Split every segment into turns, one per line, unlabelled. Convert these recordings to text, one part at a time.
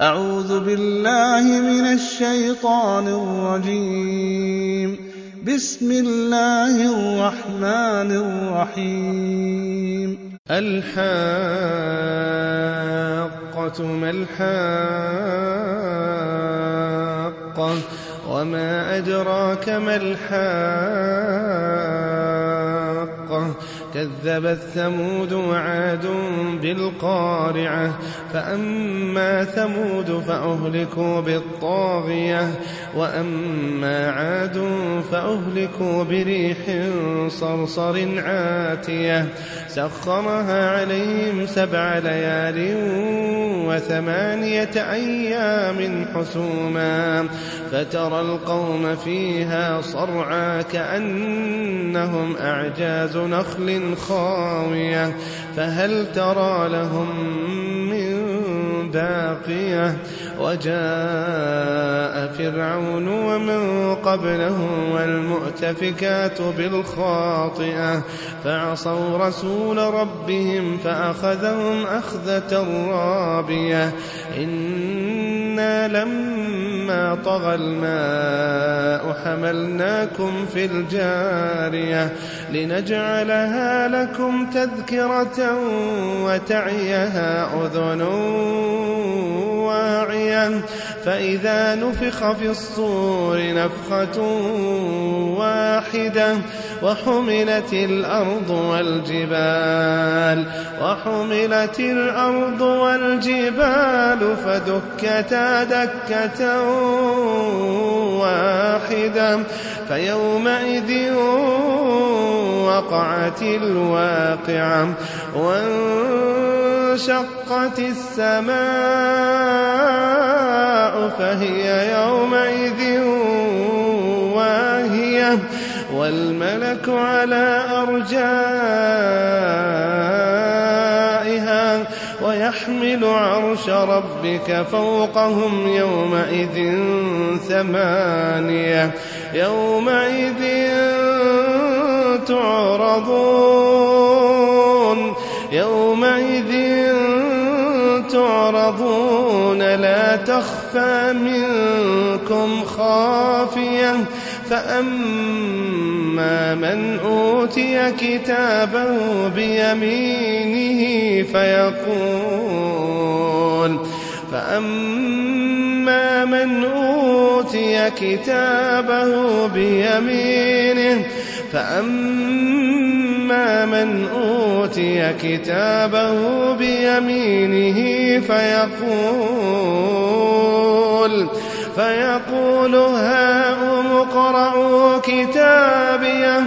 أعوذ بالله من الشيطان الرجيم. بسم الله الرحمن الرحيم.
الحاقة ما الحاقة وما أدراك ما الحاقة كذبت ثمود وعاد بالقارعة. فأما ثمود فأهلكوا بالطاغية وأما عاد فأهلكوا بريح صرصر عاتية. سخرها عليهم سبع ليال وثمانية أيام حسوما فترى القوم فيها صرعا كأنهم أعجاز نخل خاوية فهل ترى لهم من باقية وجاء فرعون ومن قبله والمؤتفكات بالخاطئة فعصوا رسول ربهم فأخذهم أخذة رابية إنا لما طغى الماء حملناكم في الجارية لنجعلها لكم تذكرة وتعيها أذن واعية. فإذا نفخ في الصور نفخة واحدة وحملت الأرض والجبال وحملت الأرض والجبال فدكتا دكة واحدة فيومئذ وقعت الواقعة. وانشقت السماء فهي يومئذ واهية والملك على أرجائها ويحمل عرش ربك فوقهم يومئذ ثمانية يومئذ تعرضون يومئذ تعرضون لا تخفى منكم خافية. فأما من أوتي كتابه بيمينه فيقول فأما من أوتي كتابه بيمينه فأما من أوتي كتابه بيمينه فيقول فيقول هاؤم اقرءوا كتابيه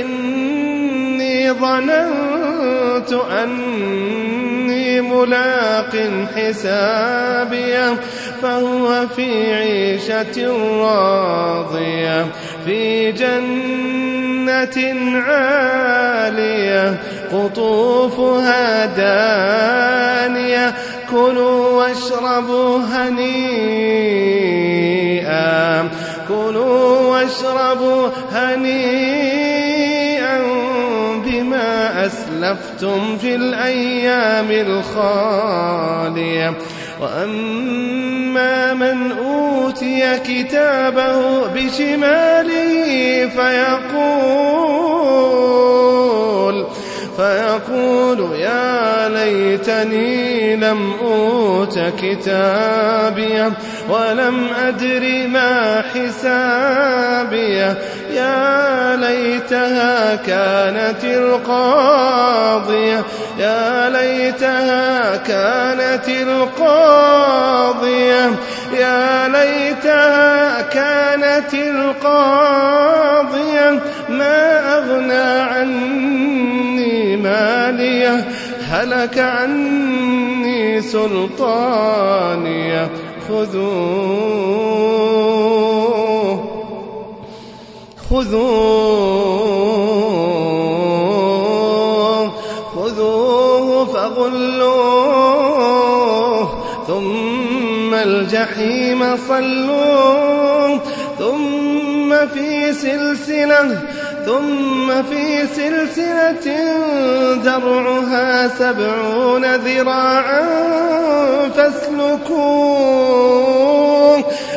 إني ظننت أني ملاق حسابيه فهو في عيشة راضية في جنة عالية قطوفها دانية كلوا واشربوا هنيئا كلوا واشربوا هنيئا بما أسلفتم في الأيام الخالية. وأما من أوتي كتابه بشماله فيقول فيقول يا ليتني لم أوت كتابيه ولم أدر ما حسابيه يا ليتها كانت القاضية. يا ليتها كانت القاضية. يا ليتها كانت القاضية. ما أغنى عني هلك عني سلطانيه خذوه خذوه خذوه فغلوه ثم الجحيم صلوه ثم في سلسلة ثم في سلسلة درعها سبعون ذراعا فاسلكوه.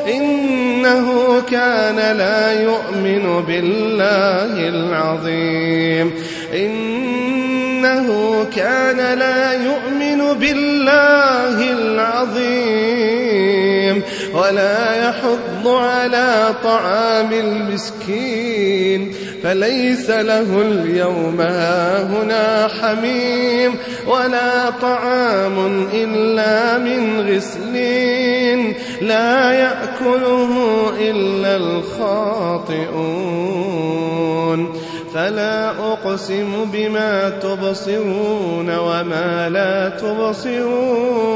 إنه كان لا يؤمن بالله العظيم. إنه كان لا يؤمن بالله العظيم. ولا يحض على طعام المسكين. فليس له اليوم هاهنا حميم ولا طعام إلا من غسلين لا يأكله إلا الخاطئون فلا أقسم بما تبصرون وما لا تبصرون